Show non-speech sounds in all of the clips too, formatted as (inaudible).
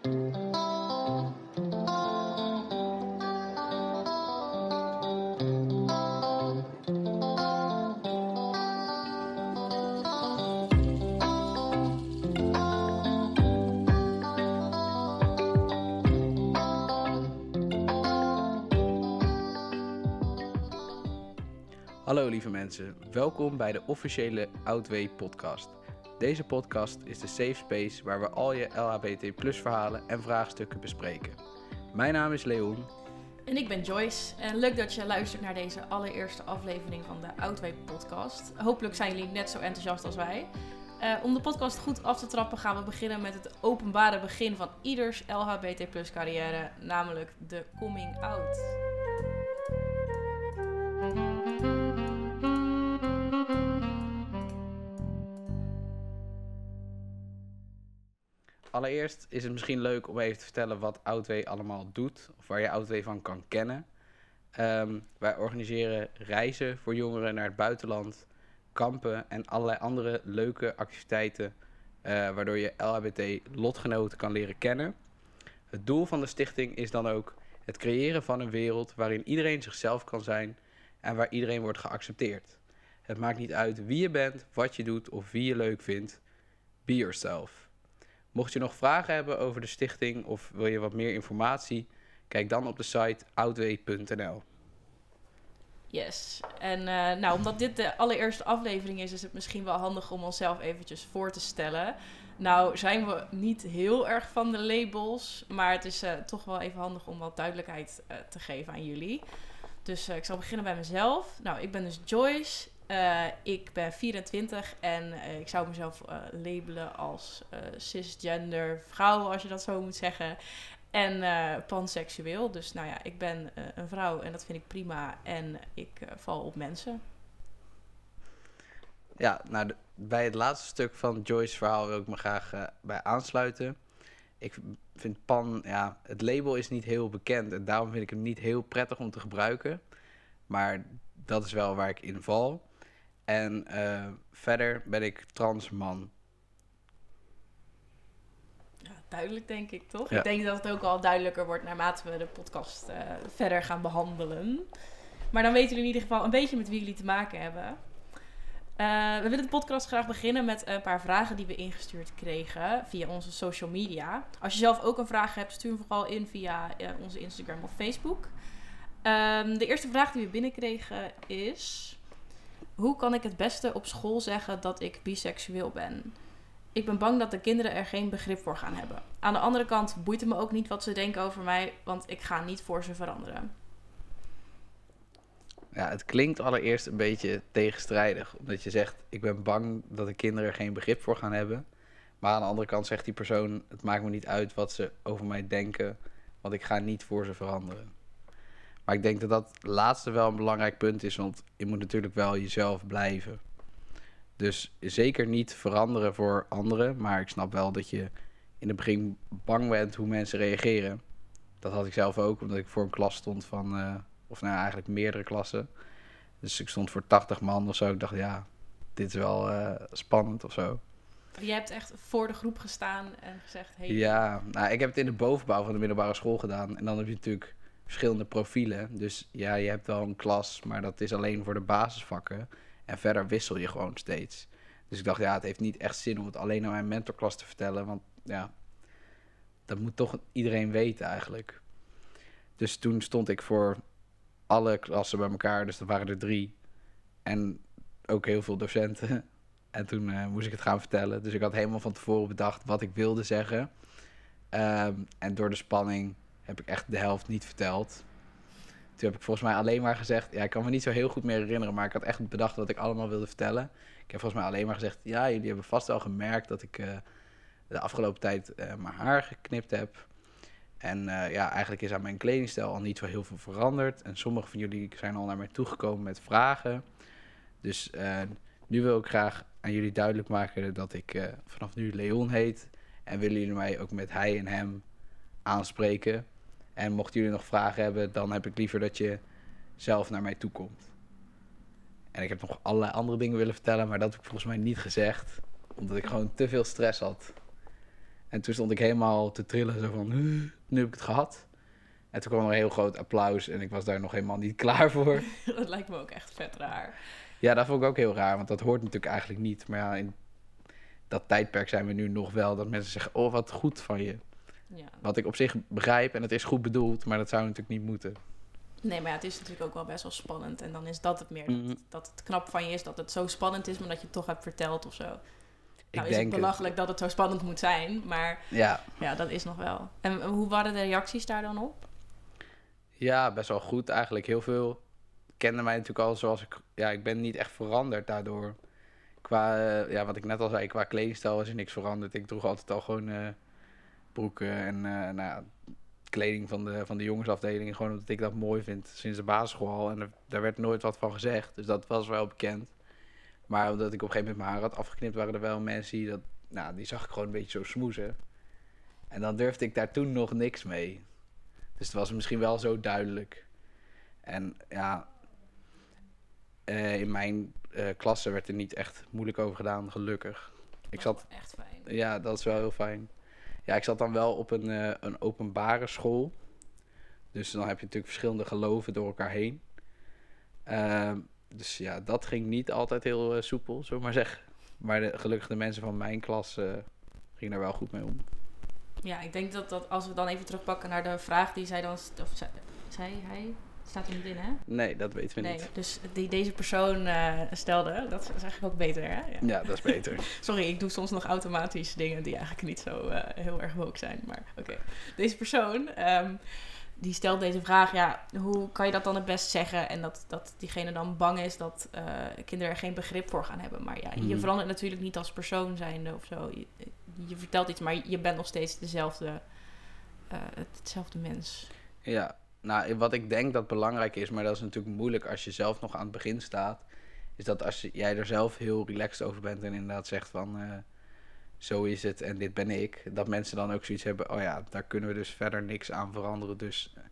Hallo lieve mensen, welkom bij de officiële Outway podcast. Deze podcast is de safe space waar we al je LHBT plus verhalen en vraagstukken bespreken. Mijn naam is Leon. En ik ben Joyce. En leuk dat je luistert naar deze allereerste aflevering van de Outway podcast. Hopelijk zijn jullie net zo enthousiast als wij. Uh, om de podcast goed af te trappen gaan we beginnen met het openbare begin van ieders LHBT plus carrière, namelijk de coming out. Allereerst is het misschien leuk om even te vertellen wat Outway allemaal doet, of waar je Outway van kan kennen. Ehm, wij organiseren reizen voor jongeren naar het buitenland, kampen en allerlei andere leuke activiteiten, uh, waardoor je LHBT-lotgenoten kan leren kennen. Het doel van de stichting is dan ook het creëren van een wereld waarin iedereen zichzelf kan zijn en waar iedereen wordt geaccepteerd. Het maakt niet uit wie je bent, wat je doet of wie je leuk vindt. Be yourself. Mocht je nog vragen hebben over de stichting of wil je wat meer informatie, kijk dan op de site outway.nl. Yes, en uh, nou, omdat dit de allereerste aflevering is, is het misschien wel handig om onszelf eventjes voor te stellen. Nou, zijn we niet heel erg van de labels, maar het is uh, toch wel even handig om wat duidelijkheid uh, te geven aan jullie. Dus ik zal beginnen bij mezelf. Nou, ik ben dus Joyce. Uh, ik ben 24 en uh, ik zou mezelf uh, labelen als cisgender vrouw, als je dat zo moet zeggen. En panseksueel. Dus nou ja, ik ben een vrouw en dat vind ik prima. En ik val op mensen. Ja, nou, bij het laatste stuk van Joyce's verhaal wil ik me graag bij aansluiten. Ik vind pan, ja, het label is niet heel bekend en daarom vind ik hem niet heel prettig om te gebruiken. Maar dat is wel waar ik in val. En uh, verder ben ik transman. Ja, duidelijk denk ik, toch? Ja. Ik denk dat het ook al duidelijker wordt naarmate we de podcast uh, verder gaan behandelen. Maar dan weten jullie in ieder geval een beetje met wie jullie te maken hebben. Uh, we willen de podcast graag beginnen met een paar vragen die we ingestuurd kregen via onze social media. Als je zelf ook een vraag hebt, stuur hem vooral in via onze Instagram of Facebook. Um, de eerste vraag die we binnenkregen is... Hoe kan ik het beste op school zeggen dat ik biseksueel ben? Ik ben bang dat de kinderen er geen begrip voor gaan hebben. Aan de andere kant boeit het me ook niet wat ze denken over mij, want ik ga niet voor ze veranderen. Ja, het klinkt allereerst een beetje tegenstrijdig. Omdat je zegt, ik ben bang dat de kinderen er geen begrip voor gaan hebben. Maar aan de andere kant zegt die persoon, het maakt me niet uit wat ze over mij denken, want ik ga niet voor ze veranderen. Maar ik denk dat dat laatste wel een belangrijk punt is, want je moet natuurlijk wel jezelf blijven. Dus zeker niet veranderen voor anderen, maar ik snap wel dat je in het begin bang bent hoe mensen reageren. Dat had ik zelf ook, omdat ik voor een klas stond van, uh, of nou eigenlijk meerdere klassen. Dus ik stond voor 80 man of zo. Ik dacht, ja, dit is wel uh, spannend of zo. Je hebt echt voor de groep gestaan en gezegd: hey. Ja, nou, ik heb het in de bovenbouw van de middelbare school gedaan. En dan heb je natuurlijk verschillende profielen. Dus ja, je hebt wel een klas, maar dat is alleen voor de basisvakken. En verder wissel je gewoon steeds. Dus ik dacht, ja, het heeft niet echt zin om het alleen aan mijn mentorklas te vertellen. Want ja, dat moet toch iedereen weten eigenlijk. Dus toen stond ik voor alle klassen bij elkaar. Dus er waren er drie. En ook heel veel docenten. (laughs) En toen uh, moest ik het gaan vertellen. Dus ik had helemaal van tevoren bedacht wat ik wilde zeggen. Um, en door de spanning heb ik echt de helft niet verteld. Toen heb ik volgens mij alleen maar gezegd, ja, ik kan me niet zo heel goed meer herinneren, maar ik had echt bedacht wat ik allemaal wilde vertellen. Ik heb volgens mij alleen maar gezegd, ja, jullie hebben vast wel gemerkt dat ik uh, de afgelopen tijd uh, mijn haar geknipt heb. En uh, ja, eigenlijk is aan mijn kledingstijl al niet zo heel veel veranderd. En sommige van jullie zijn al naar mij toegekomen met vragen. Dus nu wil ik graag aan jullie duidelijk maken dat ik vanaf nu Leon heet. En willen jullie mij ook met hij en hem aanspreken. En mochten jullie nog vragen hebben, dan heb ik liever dat je zelf naar mij toe komt. En ik heb nog allerlei andere dingen willen vertellen, maar dat heb ik volgens mij niet gezegd. Omdat ik gewoon te veel stress had. En toen stond ik helemaal te trillen, zo van, nu heb ik het gehad. En toen kwam er een heel groot applaus en ik was daar nog helemaal niet (laughs) klaar voor. (laughs) dat lijkt me ook echt vet raar. Ja, dat vond ik ook heel raar, want dat hoort natuurlijk eigenlijk niet. Maar ja, in dat tijdperk zijn we nu nog wel dat mensen zeggen, oh wat goed van je. Ja. Wat ik op zich begrijp en het is goed bedoeld, maar dat zou natuurlijk niet moeten. Nee, maar ja, het is natuurlijk ook wel best wel spannend. En dan is dat het meer. Dat, mhm. dat, het knap van je is dat het zo spannend is, maar dat je het toch hebt verteld of zo. Nou, ik is het belachelijk dat het zo spannend moet zijn, maar ja. ja, dat is nog wel. En hoe waren de reacties daar dan op? Ja, best wel goed eigenlijk. Heel veel kenden mij natuurlijk al zoals ik... Ja, ik ben niet echt veranderd daardoor. Qua, uh, ja, wat ik net al zei, qua kledingstijl was er niks veranderd. Ik droeg altijd al gewoon uh, broeken en uh, nou kleding van de, van de jongensafdeling. Gewoon omdat ik dat mooi vind sinds de basisschool al. En er, daar werd nooit wat van gezegd. Dus dat was wel bekend. Maar omdat ik op een gegeven moment mijn haar had afgeknipt, waren er wel mensen die dat... Nou, die zag ik gewoon een beetje zo smoezen. En dan durfde ik daar toen nog niks mee. Dus het was misschien wel zo duidelijk. En ja, uh, in mijn uh, klasse werd er niet echt moeilijk over gedaan, gelukkig. Ik zat, echt fijn. Ja, dat is wel heel fijn. Ja, ik zat dan wel op een, uh, een openbare school. Dus dan heb je natuurlijk verschillende geloven door elkaar heen. Uh, dus ja, dat ging niet altijd heel soepel, zullen maar zeggen. Maar de, gelukkig de mensen van mijn klas gingen daar wel goed mee om. Ja, ik denk dat, dat als we dan even terugpakken naar de vraag die zij dan... Of zei hij? Staat er niet in, hè? Nee, dat weten we nee, niet. Dus die deze persoon uh, stelde, dat is eigenlijk ook beter, hè? Ja, ja dat is beter. (laughs) Sorry, ik doe soms nog automatisch dingen die eigenlijk niet zo uh, heel erg woke zijn. Maar oké. Deze persoon, um, die stelt deze vraag, ja, hoe kan je dat dan het best zeggen? En dat, dat diegene dan bang is dat uh, kinderen er geen begrip voor gaan hebben. Maar ja, mm. je verandert natuurlijk niet als persoon zijnde of zo. Je, je vertelt iets, maar je bent nog steeds dezelfde, hetzelfde mens. Ja, nou, wat ik denk dat belangrijk is, maar dat is natuurlijk moeilijk als je zelf nog aan het begin staat, is dat als jij er zelf heel relaxed over bent en inderdaad zegt van uh, zo is het en dit ben ik, dat mensen dan ook zoiets hebben, oh ja, daar kunnen we dus verder niks aan veranderen, dus uh,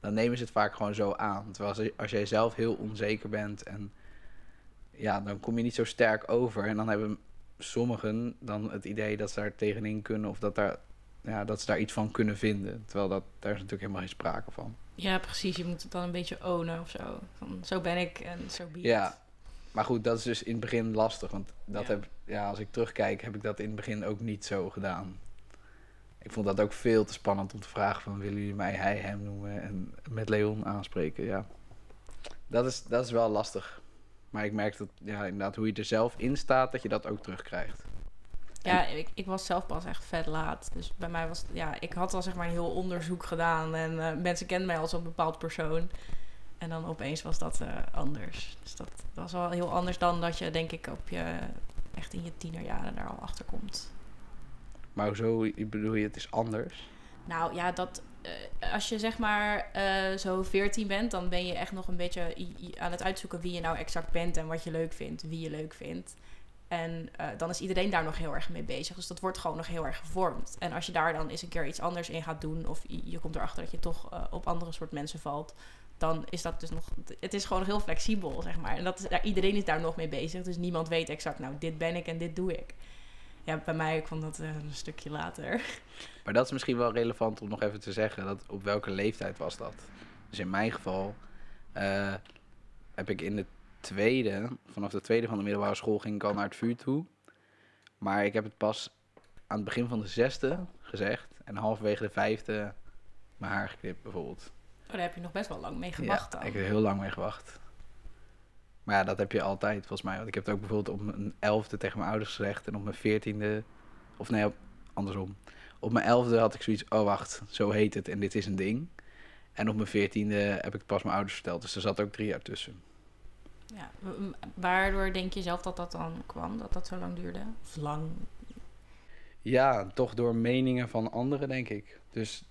dan nemen ze het vaak gewoon zo aan. Terwijl als, als jij zelf heel onzeker bent en ja, dan kom je niet zo sterk over en dan hebben sommigen dan het idee dat ze daar tegenin kunnen of dat, daar, ja, dat ze daar iets van kunnen vinden. Terwijl dat, daar is natuurlijk helemaal geen sprake van. Ja, precies. Je moet het dan een beetje ownen of zo. Van, zo ben ik en zo be Ja, maar goed, dat is dus in het begin lastig. Want dat heb, ja, als ik terugkijk, heb ik dat in het begin ook niet zo gedaan. Ik vond dat ook veel te spannend om te vragen van... willen jullie mij hij, hem noemen en met Leon aanspreken? Ja, dat is, dat is wel lastig. Maar ik merk dat, ja, inderdaad, hoe je er zelf in staat, dat je dat ook terugkrijgt. Ja, ik, ik was zelf pas echt vet laat. Dus bij mij was ja, ik had al zeg maar een heel onderzoek gedaan en uh, mensen kenden mij als een bepaald persoon. En dan opeens was dat uh, anders. Dus dat was wel heel anders dan dat je, denk ik, op je echt in je tienerjaren daar al achter komt. Maar hoezo bedoel je, het is anders? Nou ja, dat uh, als je zeg maar zo 14 bent, dan ben je echt nog een beetje aan het uitzoeken wie je nou exact bent en wat je leuk vindt, wie je leuk vindt. En uh, dan is iedereen daar nog heel erg mee bezig. Dus dat wordt gewoon nog heel erg gevormd. En als je daar dan eens een keer iets anders in gaat doen, of je, komt erachter dat je toch uh, op andere soort mensen valt, dan is dat dus nog. Het is gewoon heel flexibel, zeg maar. En dat is, iedereen is daar nog mee bezig. Dus niemand weet exact, nou, dit ben ik en dit doe ik. Ja, bij mij kwam dat uh, een stukje later. (laughs) Maar dat is misschien wel relevant om nog even te zeggen. Dat op welke leeftijd was dat? Dus in mijn geval heb ik in de tweede, vanaf de tweede van de middelbare school ging ik al naar het vuur toe. Maar ik heb het pas aan het begin van de zesde gezegd. En halverwege de vijfde mijn haar geknipt bijvoorbeeld. Oh, daar heb je nog best wel lang mee gewacht ja, ik heb er heel lang mee gewacht. Maar ja, dat heb je altijd volgens mij. Want ik heb het ook bijvoorbeeld op mijn elfde tegen mijn ouders gezegd. En op mijn veertiende, of nee, andersom. Op mijn elfde had ik zoiets, oh wacht, zo heet het en dit is een ding. En op mijn veertiende heb ik het pas mijn ouders verteld. Dus er zat ook drie jaar tussen. Ja, waardoor denk je zelf dat dat dan kwam, dat dat zo lang duurde? Of lang? Ja, toch door meningen van anderen, denk ik. Dus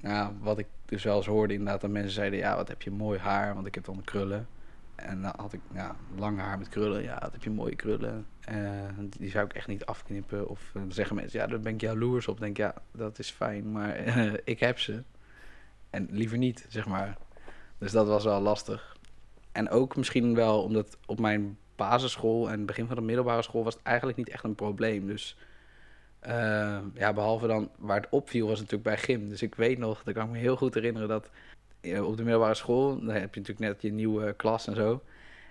nou, wat ik dus wel eens hoorde inderdaad, dat mensen zeiden... ja, wat heb je mooi haar, want ik heb dan krullen. En dan had ik ja, lang haar met krullen. Ja, wat heb je mooie krullen. Uh, die zou ik echt niet afknippen. Of dan zeggen mensen, ja, daar ben ik jaloers op. denk ja, dat is fijn, maar (laughs) ik heb ze. En liever niet, zeg maar. Dus dat was wel lastig. En ook misschien wel omdat op mijn basisschool en begin van de middelbare school was het eigenlijk niet echt een probleem. Dus Uh, ja, behalve dan waar het opviel was natuurlijk bij gym. Dus ik weet nog, dat kan ik me heel goed herinneren dat op de middelbare school, dan heb je natuurlijk net je nieuwe klas en zo.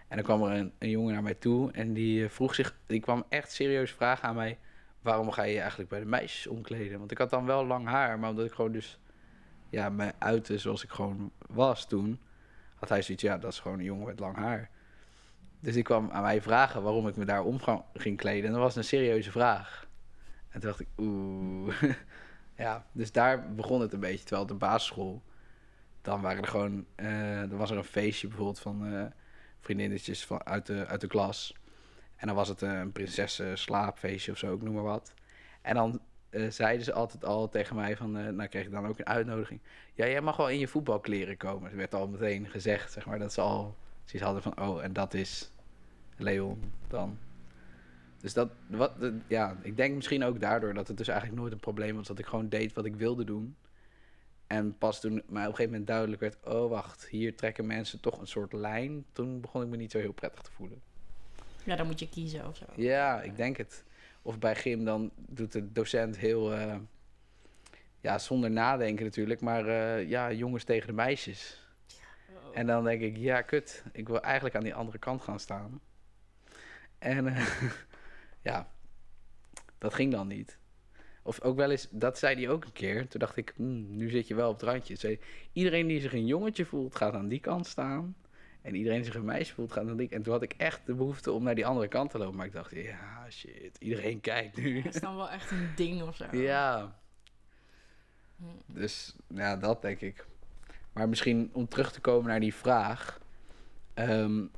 En dan kwam er een, jongen naar mij toe en die vroeg zich, die kwam echt serieus vragen aan mij, waarom ga je je eigenlijk bij de meisjes omkleden? Want ik had dan wel lang haar, maar omdat ik gewoon dus, ja, me uitte zoals ik gewoon was toen, had hij zoiets, ja, dat is gewoon een jongen met lang haar. Dus ik kwam aan mij vragen waarom ik me daar om ging kleden. En dat was een serieuze vraag. En toen dacht ik, oeh. (laughs) ja, dus daar begon het een beetje. Terwijl de basisschool, dan waren er gewoon, er was er een feestje bijvoorbeeld van uh, vriendinnetjes van, uit, de, uit de klas. En dan was het een prinsessen slaapfeestje of zo, ik noem maar wat. En dan uh, zeiden ze altijd al tegen mij van, nou kreeg ik dan ook een uitnodiging. Ja, jij mag wel in je voetbalkleren komen. Er werd al meteen gezegd, zeg maar, dat ze al zoiets hadden van, oh, en dat is Leon dan. Dus dat, wat, ja, ik denk misschien ook daardoor dat het dus eigenlijk nooit een probleem was dat ik gewoon deed wat ik wilde doen. En pas toen mij op een gegeven moment duidelijk werd, oh wacht, hier trekken mensen toch een soort lijn, toen begon ik me niet zo heel prettig te voelen. Ja, dan moet je kiezen of zo. Ja, ik denk het. Of bij gym dan doet de docent heel, uh, ja, zonder nadenken natuurlijk, maar uh, ja, jongens tegen de meisjes. Oh. En dan denk ik, ja, kut, ik wil eigenlijk aan die andere kant gaan staan. En uh, (laughs) ja, dat ging dan niet. Of ook wel eens, dat zei hij ook een keer. Toen dacht ik, hmm, nu zit je wel op het randje. Zei, iedereen die zich een jongetje voelt, gaat aan die kant staan. En iedereen zich een meisje voelt, gaat aan die kant. En toen had ik echt de behoefte om naar die andere kant te lopen. Maar ik dacht, ja, shit, iedereen kijkt nu. Dat is dan wel echt een ding of zo. Ja. Hm. Dus, ja, dat denk ik. Maar misschien om terug te komen naar die vraag. Um,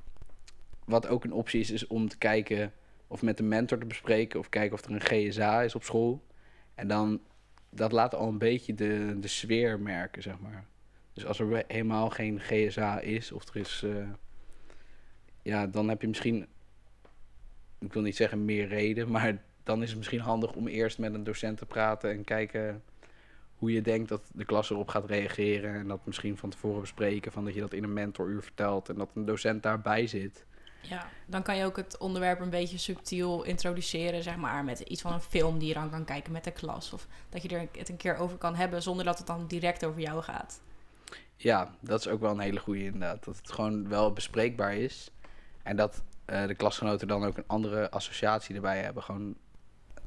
wat ook een optie is, is om te kijken of met een mentor te bespreken of kijken of er een GSA is op school. En dan, dat laat al een beetje de, de sfeer merken, zeg maar. Dus als er helemaal geen GSA is of er is, uh, ja, dan heb je misschien, ik wil niet zeggen meer reden, maar dan is het misschien handig om eerst met een docent te praten en kijken hoe je denkt dat de klas erop gaat reageren. En dat misschien van tevoren bespreken, van dat je dat in een mentoruur vertelt en dat een docent daarbij zit. Ja, dan kan je ook het onderwerp een beetje subtiel introduceren, zeg maar, met iets van een film die je dan kan kijken met de klas. Of dat je er het een keer over kan hebben zonder dat het dan direct over jou gaat. Ja, dat is ook wel een hele goede inderdaad. Dat het gewoon wel bespreekbaar is. En dat uh, de klasgenoten dan ook een andere associatie erbij hebben. Gewoon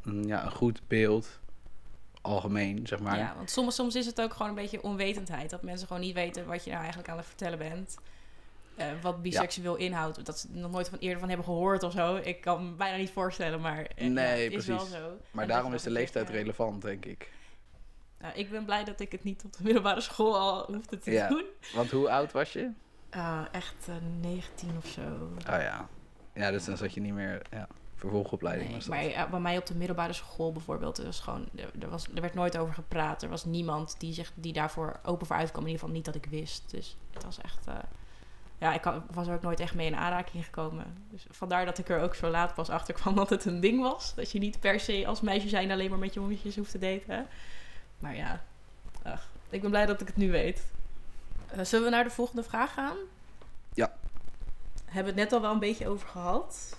een, ja, een goed beeld, algemeen, zeg maar. Ja, want soms, soms is het ook gewoon een beetje onwetendheid. Dat mensen gewoon niet weten wat je nou eigenlijk aan het vertellen bent. Uh, wat biseksueel inhoudt. Dat ze nog nooit van eerder van hebben gehoord of zo. Ik kan me bijna niet voorstellen, maar uh, nee, ja, precies. Is wel zo. Maar daarom is de leeftijd relevant, denk ik. Nou, ik ben blij dat ik het niet op de middelbare school al hoefde te ja. doen. Want hoe oud was je? Uh, echt 19 of zo. Oh ja. Ja, dus dan zat je niet meer... Ja. Vervolgopleiding nee, was dat. Maar bij mij op de middelbare school bijvoorbeeld, er, was gewoon, er, was, er werd nooit over gepraat. Er was niemand die, zich, die daarvoor open voor uitkwam. In ieder geval niet dat ik wist. Dus het was echt ja, ik was er ook nooit echt mee in aanraking gekomen. Dus vandaar dat ik er ook zo laat pas achter kwam dat het een ding was. Dat je niet per se als meisje zijn alleen maar met jongetjes hoeft te daten. Maar ja, ach, ik ben blij dat ik het nu weet. Uh, zullen we naar de volgende vraag gaan? Ja. Hebben we het net al wel een beetje over gehad.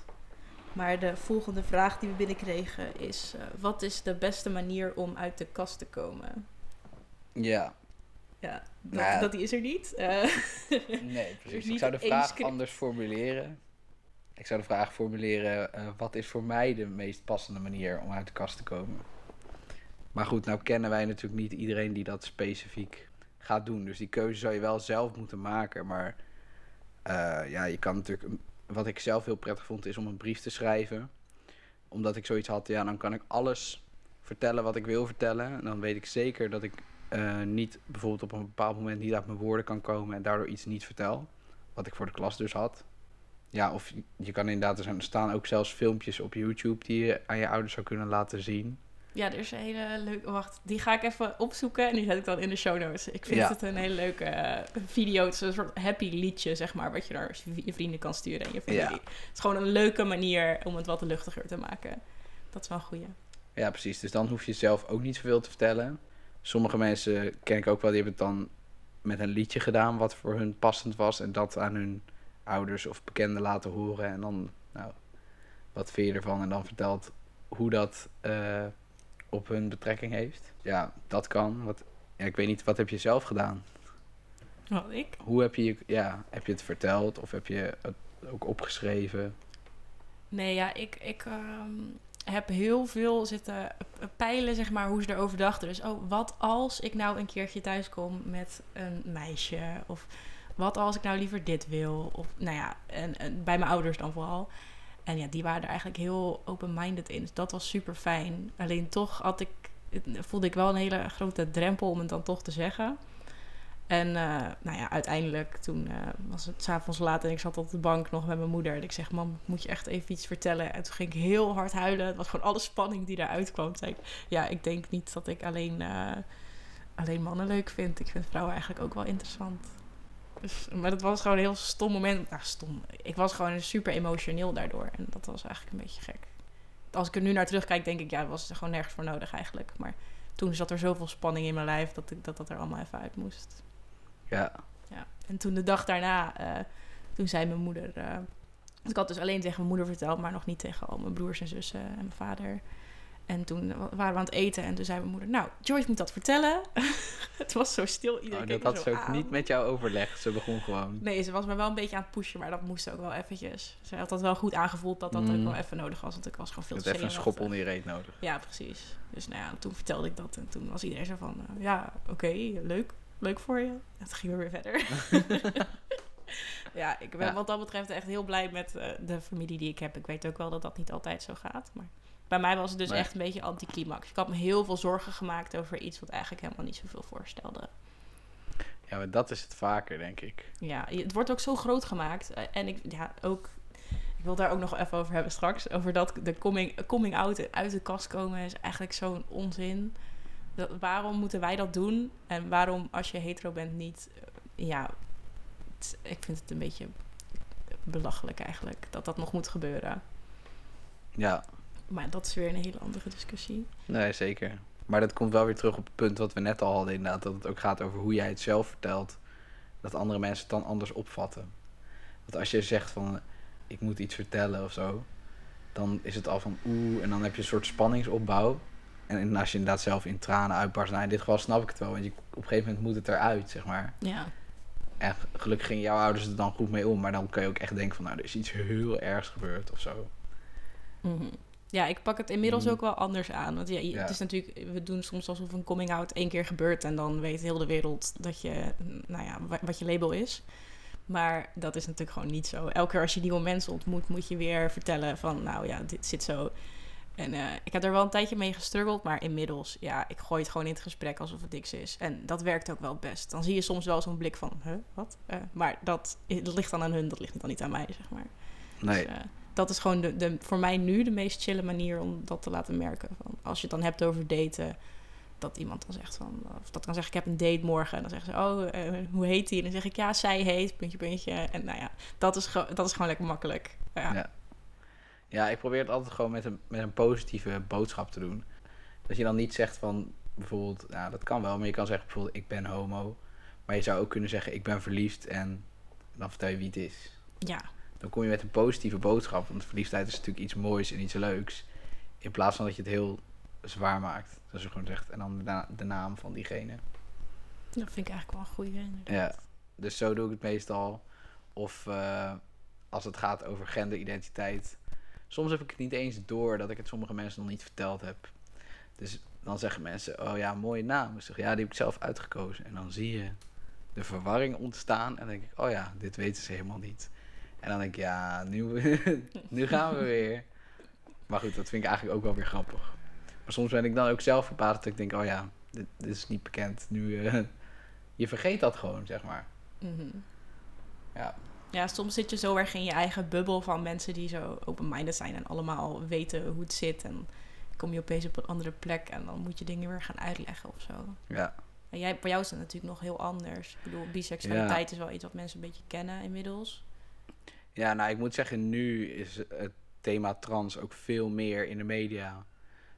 Maar de volgende vraag die we binnenkregen is: uh, wat is de beste manier om uit de kast te komen? Ja, ja, dat, nou, dat die is er niet. Uh, nee, (laughs) precies. ik zou de vraag anders formuleren. Ik zou de vraag formuleren: uh, wat is voor mij de meest passende manier om uit de kast te komen? Maar goed, nou kennen wij natuurlijk niet iedereen die dat specifiek gaat doen. Dus die keuze zou je wel zelf moeten maken. Maar uh, ja, je kan natuurlijk. Wat ik zelf heel prettig vond, is om een brief te schrijven. Omdat ik zoiets had, ja, dan kan ik alles vertellen wat ik wil vertellen. En dan weet ik zeker dat ik uh, niet bijvoorbeeld op een bepaald moment niet uit mijn woorden kan komen en daardoor iets niet vertel. Wat ik voor de klas dus had. Ja, of je kan inderdaad, er staan ook zelfs filmpjes op YouTube die je aan je ouders zou kunnen laten zien. Ja, er is een hele leuke. Wacht, die ga ik even opzoeken en die zet ik dan in de show notes. Ik vind het een hele leuke uh, video. Het is een soort happy liedje, zeg maar, wat je naar je vrienden kan sturen en je familie. Ja. Het is gewoon een leuke manier om het wat luchtiger te maken. Dat is wel een goeie. Ja, precies. Dus dan hoef je zelf ook niet zoveel te vertellen. Sommige mensen ken ik ook wel, die hebben het dan met een liedje gedaan wat voor hun passend was. En dat aan hun ouders of bekenden laten horen. En dan, nou, wat vind je ervan? En dan vertelt hoe dat, uh, op hun betrekking heeft. Ja, dat kan. Wat, ja, ik weet niet, wat heb je zelf gedaan? Wat ik? Hoe heb je, ja, heb je het verteld of heb je het ook opgeschreven? Nee, ja, ik, ik ehm, heb heel veel zitten peilen, zeg maar, hoe ze erover dachten. Dus, oh, wat als ik nou een keertje thuis kom met een meisje? Of wat als ik nou liever dit wil? Of, nou ja, en, en bij mijn ouders dan vooral. En ja, die waren er eigenlijk heel open-minded in. Dus dat was super fijn. Alleen toch had ik, voelde ik wel een hele grote drempel om het dan toch te zeggen. En uh, nou ja, uiteindelijk toen uh, was het s'avonds laat en ik zat op de bank nog met mijn moeder. En ik zeg, mam, moet je echt even iets vertellen? En toen ging ik heel hard huilen. Het was gewoon alle spanning die eruit kwam. Zei ik, ja, ik denk niet dat ik alleen, uh, alleen mannen leuk vind. Ik vind vrouwen eigenlijk ook wel interessant. Dus, maar dat was gewoon een heel stom moment. Nou, stom. Ik was gewoon super emotioneel daardoor. En dat was eigenlijk een beetje gek. Als ik er nu naar terugkijk, denk ik, ja, dat was er gewoon nergens voor nodig eigenlijk. Maar toen zat er zoveel spanning in mijn lijf dat ik, dat, dat er allemaal even uit moest. Ja. ja. En toen de dag daarna, uh, toen zei mijn moeder... Uh, ik had dus alleen tegen mijn moeder verteld, maar nog niet tegen al mijn broers en zussen en mijn vader. En toen waren we aan het eten en toen zei mijn moeder... Nou, Joyce moet dat vertellen. (laughs) het was zo stil. Iedereen oh, dat had ze ook aan. niet met jou overlegd. Ze begon gewoon... Nee, ze was me wel een beetje aan het pushen, maar dat moest ook wel eventjes. Ze had dat wel goed aangevoeld dat dat mm. ook wel even nodig was. Want ik was gewoon veel te even een schop onder je reet nodig. Ja, precies. Dus nou ja, toen vertelde ik dat. En toen was iedereen zo van... Uh, ja, oké, okay, leuk leuk voor je. En toen gingen we weer verder. (laughs) (laughs) ja, ik ben wat dat betreft echt heel blij met uh, de familie die ik heb. Ik weet ook wel dat dat niet altijd zo gaat. Maar bij mij was het dus echt een beetje anticlimax. Ik had me heel veel zorgen gemaakt over iets wat eigenlijk helemaal niet zoveel voorstelde. Ja, maar dat is het vaker, denk ik. Ja, het wordt ook zo groot gemaakt. Eh, en ik, ja, ook ik wil daar ook nog even over hebben straks. Over dat de coming, coming out uit de kast komen is eigenlijk zo'n onzin waarom moeten wij dat doen? En waarom, als je hetero bent, niet... Eh, ja, ik vind het een beetje belachelijk eigenlijk dat dat nog moet gebeuren. Ja. Maar dat is weer een hele andere discussie. Nee, zeker. Maar dat komt wel weer terug op het punt wat we net al hadden inderdaad. Dat het ook gaat over hoe jij het zelf vertelt. Dat andere mensen het dan anders opvatten. Want als je zegt van, ik moet iets vertellen of zo. Dan is het al van oeh, en dan heb je een soort spanningsopbouw. En als je inderdaad zelf in tranen uitbarst, nou in dit geval snap ik het wel, want je, op een gegeven moment moet het eruit, zeg maar. Ja. En gelukkig gingen jouw ouders er dan goed mee om, maar dan kun je ook echt denken van, nou, er is iets heel ergs gebeurd of zo. Mm -hmm. Ja, ik pak het inmiddels mm. ook wel anders aan. Want ja, ja, het is natuurlijk, we doen soms alsof een coming out één keer gebeurt en dan weet heel de wereld dat je, nou ja, wat je label is. Maar dat is natuurlijk gewoon niet zo. Elke keer als je nieuwe mensen ontmoet, moet je weer vertellen van, nou ja, dit zit zo. En uh, ik heb er wel een tijdje mee gestruggeld, maar inmiddels, ja, ik gooi het gewoon in het gesprek alsof het niks is. En dat werkt ook wel best. Dan zie je soms wel zo'n blik van, huh, wat? Uh, maar dat, dat ligt dan aan hun, dat ligt dan niet aan mij, zeg maar. Nee. Dus, uh, dat is gewoon de, de, voor mij nu de meest chille manier om dat te laten merken. Van, als je het dan hebt over daten, dat iemand dan zegt van, of dat kan zeggen, ik heb een date morgen. En dan zeggen ze, oh, hoe heet die? En dan zeg ik, ja, zij heet, puntje, puntje. En nou ja, dat is, dat is gewoon lekker makkelijk. ja. ja. Ja, ik probeer het altijd gewoon met een, met een positieve boodschap te doen. Dat je dan niet zegt van bijvoorbeeld, ja, dat kan wel, maar je kan zeggen bijvoorbeeld, ik ben homo. Maar je zou ook kunnen zeggen, ik ben verliefd en dan vertel je wie het is. Ja. Dan kom je met een positieve boodschap, want verliefdheid is natuurlijk iets moois en iets leuks. In plaats van dat je het heel zwaar maakt. Dat je gewoon zegt, en dan de, de, naam van diegene. Dat vind ik eigenlijk wel een goede inderdaad. Ja, dus zo doe ik het meestal. Of uh, als het gaat over genderidentiteit soms heb ik het niet eens door dat ik het sommige mensen nog niet verteld heb. Dus dan zeggen mensen, oh ja, mooie naam. Ik zeg, ja, die heb ik zelf uitgekozen. En dan zie je de verwarring ontstaan. En dan denk ik, oh ja, dit weten ze helemaal niet. En dan denk ik, ja, nu, (laughs) nu gaan we weer. Maar goed, dat vind ik eigenlijk ook wel weer grappig. Maar soms ben ik dan ook zelf verbaasd dat ik denk, oh ja, dit, dit is niet bekend. Nu, uh, (laughs) je vergeet dat gewoon, zeg maar. Mm Ja ja, soms zit je zo erg in je eigen bubbel van mensen die zo open-minded zijn en allemaal weten hoe het zit. En kom je opeens op een andere plek en dan moet je dingen weer gaan uitleggen of zo. Ja. En jij, voor jou is dat natuurlijk nog heel anders. Ik bedoel, biseksualiteit is wel iets wat mensen een beetje kennen inmiddels. Ja, nou, ik moet zeggen, nu is het thema trans ook veel meer in de media.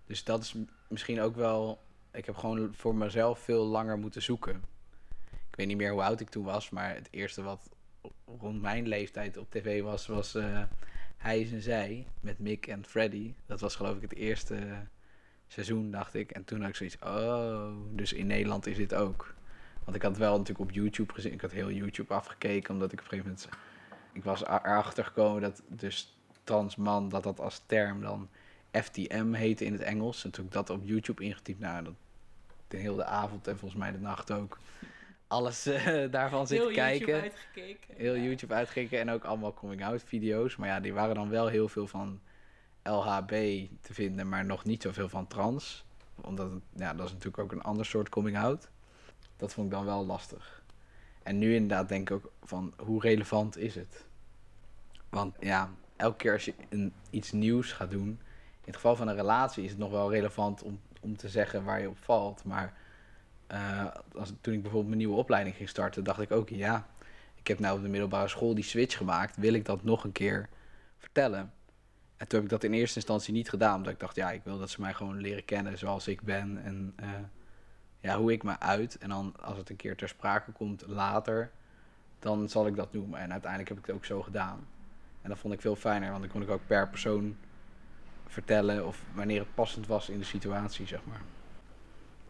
Dus dat is misschien ook wel. Ik heb gewoon voor mezelf veel langer moeten zoeken. Ik weet niet meer hoe oud ik toen was, maar het eerste wat rond mijn leeftijd op tv was, was uh, Hij is en Zij met Mick en Freddy. Dat was geloof ik het eerste seizoen, dacht ik. En toen had ik zoiets, oh, dus in Nederland is dit ook. Want ik had wel natuurlijk op YouTube gezien, ik had heel YouTube afgekeken, omdat ik op een gegeven moment, ik was erachter gekomen dat dus transman, dat dat als term dan FTM heette in het Engels. En toen ik dat op YouTube ingetypt, nou, dat de hele avond en volgens mij de nacht ook alles uh, (laughs) daarvan zitten kijken. YouTube uitgekeken. Heel YouTube uitgekeken en ook allemaal coming-out video's. Maar ja, die waren dan wel heel veel van LHB te vinden, maar nog niet zoveel van trans. Omdat, ja, dat is natuurlijk ook een ander soort coming-out. Dat vond ik dan wel lastig. En nu inderdaad denk ik ook van, hoe relevant is het? Want ja, elke keer als je iets nieuws gaat doen... In het geval van een relatie is het nog wel relevant om, om te zeggen waar je op valt. Maar uh, als, toen ik bijvoorbeeld mijn nieuwe opleiding ging starten, dacht ik ook, ja, ik heb nou op de middelbare school die switch gemaakt, wil ik dat nog een keer vertellen? En toen heb ik dat in eerste instantie niet gedaan, omdat ik dacht, ja, ik wil dat ze mij gewoon leren kennen zoals ik ben en uh, ja, hoe ik me uit. En dan als het een keer ter sprake komt later, dan zal ik dat noemen. En uiteindelijk heb ik het ook zo gedaan. En dat vond ik veel fijner, want dan kon ik ook per persoon vertellen of wanneer het passend was in de situatie, zeg maar.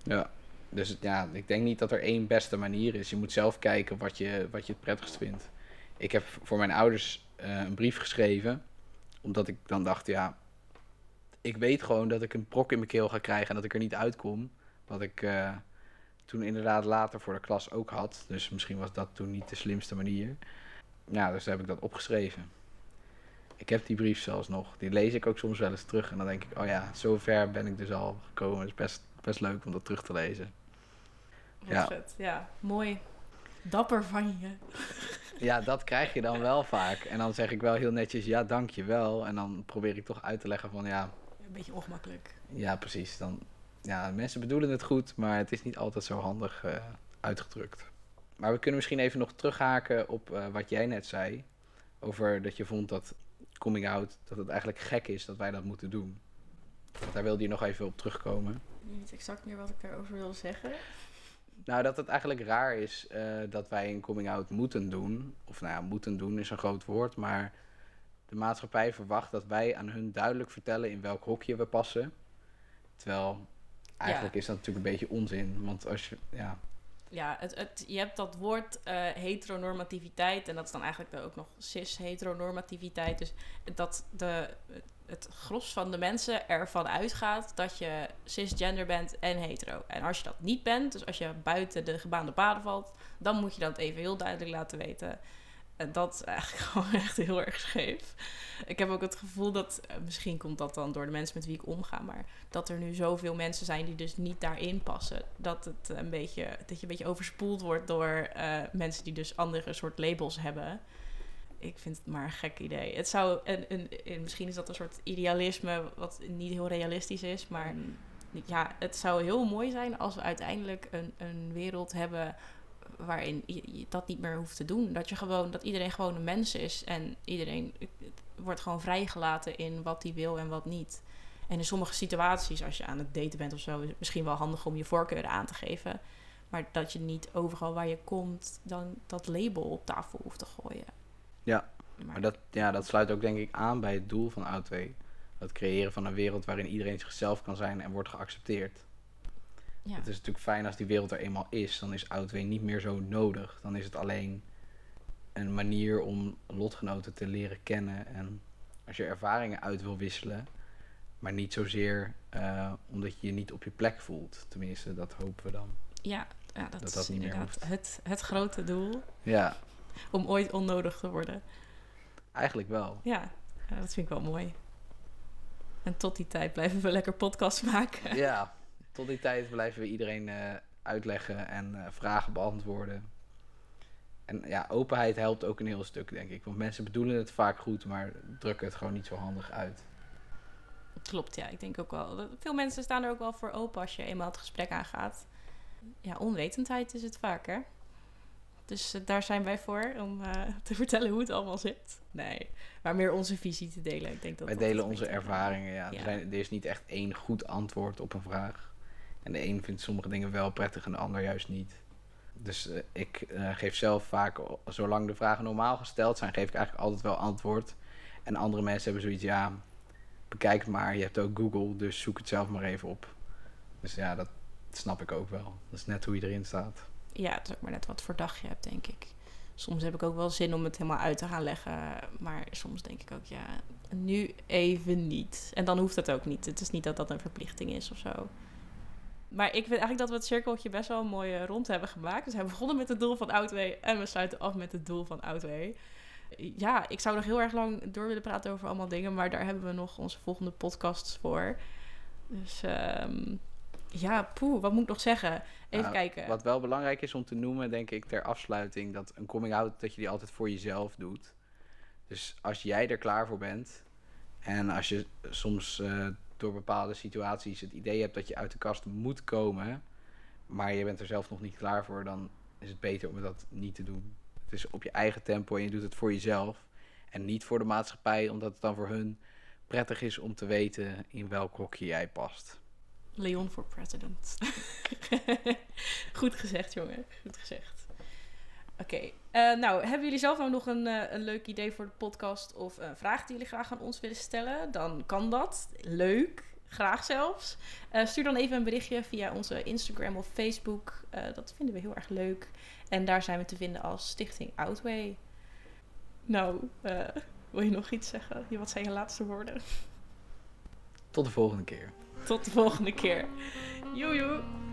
Ja. Dus ja, ik denk niet dat er één beste manier is. Je moet zelf kijken wat je, wat je het prettigst vindt. Ik heb voor mijn ouders uh, een brief geschreven. Omdat ik dan dacht, ja, ik weet gewoon dat ik een prok in mijn keel ga krijgen en dat ik er niet uitkom. Wat ik uh, toen inderdaad later voor de klas ook had. Dus misschien was dat toen niet de slimste manier. Ja, dus heb ik dat opgeschreven. Ik heb die brief zelfs nog. Die lees ik ook soms wel eens terug. En dan denk ik, oh ja, zover ben ik dus al gekomen. Het is best, best leuk om dat terug te lezen. ja. vet. Ja, mooi. Dapper van je. Ja, dat krijg je dan (laughs) wel vaak. En dan zeg ik wel heel netjes, ja, dank je wel. En dan probeer ik toch uit te leggen van, ja... Een beetje ongemakkelijk. Ja, precies. Dan, ja, mensen bedoelen het goed, maar het is niet altijd zo handig uh, uitgedrukt. Maar we kunnen misschien even nog terughaken op uh, wat jij net zei. Over dat je vond dat coming out, dat het eigenlijk gek is dat wij dat moeten doen. Daar wilde je nog even op terugkomen. Ik weet niet exact meer wat ik daarover wil zeggen. Nou, dat het eigenlijk raar is uh, dat wij een coming out moeten doen. Of nou ja, moeten doen is een groot woord, maar de maatschappij verwacht dat wij aan hun duidelijk vertellen in welk hokje we passen. Terwijl eigenlijk ja. is dat natuurlijk een beetje onzin. Want als je, ja, ja, het, het, je hebt dat woord uh, heteronormativiteit en dat is dan eigenlijk ook nog cis-heteronormativiteit. Dus dat de, het gros van de mensen ervan uitgaat dat je cisgender bent en hetero. En als je dat niet bent, dus als je buiten de gebaande paden valt, dan moet je dat even heel duidelijk laten weten. En dat is eigenlijk (laughs) gewoon echt heel erg scheef. Ik heb ook het gevoel dat, eh, misschien komt dat dan door de mensen met wie ik omga, maar dat er nu zoveel mensen zijn die dus niet daarin passen. Dat, het een beetje, dat je een beetje overspoeld wordt door uh, mensen die dus andere soort labels hebben. Ik vind het maar een gek idee. Het zou, een, misschien is dat een soort idealisme wat niet heel realistisch is, maar mm. ja, het zou heel mooi zijn als we uiteindelijk een, een wereld hebben waarin je, dat niet meer hoeft te doen. Dat, je gewoon, dat iedereen gewoon een mens is en iedereen wordt gewoon vrijgelaten in wat hij wil en wat niet. En in sommige situaties, als je aan het daten bent of zo, is het misschien wel handig om je voorkeuren aan te geven. Maar dat je niet overal waar je komt dan dat label op tafel hoeft te gooien. Ja, maar, dat, ja, dat sluit ook denk ik aan bij het doel van AO2. Het creëren van een wereld waarin iedereen zichzelf kan zijn en wordt geaccepteerd. Ja. Het is natuurlijk fijn als die wereld er eenmaal is. Dan is oud niet meer zo nodig. Dan is het alleen een manier om lotgenoten te leren kennen. En als je ervaringen uit wil wisselen. Maar niet zozeer uh, omdat je je niet op je plek voelt. Tenminste, dat hopen we dan. Ja, ja dat, dat, dat is inderdaad het, het grote doel. Ja. Om ooit onnodig te worden. Eigenlijk wel. Ja, dat vind ik wel mooi. En tot die tijd blijven we lekker podcast maken. Ja, (laughs) tot die tijd blijven we iedereen uh, uitleggen en uh, vragen beantwoorden. En ja, openheid helpt ook een heel stuk, denk ik. Want mensen bedoelen het vaak goed, maar drukken het gewoon niet zo handig uit. Klopt, ja. Ik denk ook wel. Veel mensen staan er ook wel voor open als je eenmaal het gesprek aangaat. Ja, onwetendheid is het vaak, hè? Dus uh, daar zijn wij voor om uh, (laughs) te vertellen hoe het allemaal zit. Nee, maar meer onze visie te delen. Ik denk dat wij dat delen onze ervaringen, ja. ja. Er, zijn, er is niet echt één goed antwoord op een vraag. En de een vindt sommige dingen wel prettig en de ander juist niet. Dus uh, ik uh, geef zelf vaak, zolang de vragen normaal gesteld zijn, geef ik eigenlijk altijd wel antwoord. En andere mensen hebben zoiets, ja, bekijk maar. Je hebt ook Google, dus zoek het zelf maar even op. Dus ja, dat snap ik ook wel. Dat is net hoe je erin staat. Ja, het is ook maar net wat voor dag je hebt, denk ik. Soms heb ik ook wel zin om het helemaal uit te gaan leggen. Maar soms denk ik ook, ja, nu even niet. En dan hoeft het ook niet. Het is niet dat dat een verplichting is of zo. Maar ik vind eigenlijk dat we het cirkeltje best wel een mooie rond hebben gemaakt. Dus we begonnen met het doel van Outway en we sluiten af met het doel van Outway. Ja, ik zou nog heel erg lang door willen praten over allemaal dingen, maar daar hebben we nog onze volgende podcasts voor. Dus um, ja, poeh, wat moet ik nog zeggen? Even nou, kijken. Wat wel belangrijk is om te noemen, denk ik, ter afsluiting, dat een coming out, dat je die altijd voor jezelf doet. Dus als jij er klaar voor bent en als je soms uh, door bepaalde situaties het idee hebt dat je uit de kast moet komen, maar je bent er zelf nog niet klaar voor, dan is het beter om dat niet te doen. Het is op je eigen tempo en je doet het voor jezelf en niet voor de maatschappij, omdat het dan voor hun prettig is om te weten in welk hokje jij past. Leon voor president. (laughs) Goed gezegd, jongen. Goed gezegd. Oké. Eh, nou, hebben jullie zelf nou nog een, uh, een leuk idee voor de podcast of een vraag die jullie graag aan ons willen stellen? Dan kan dat. Leuk. Graag zelfs. Uh, stuur dan even een berichtje via onze Instagram of Facebook. dat vinden we heel erg leuk. En daar zijn we te vinden als Stichting Outway. Nou, wil je nog iets zeggen? Wat zijn je laatste woorden? Tot de volgende keer. Tot de volgende keer. Joe, joe.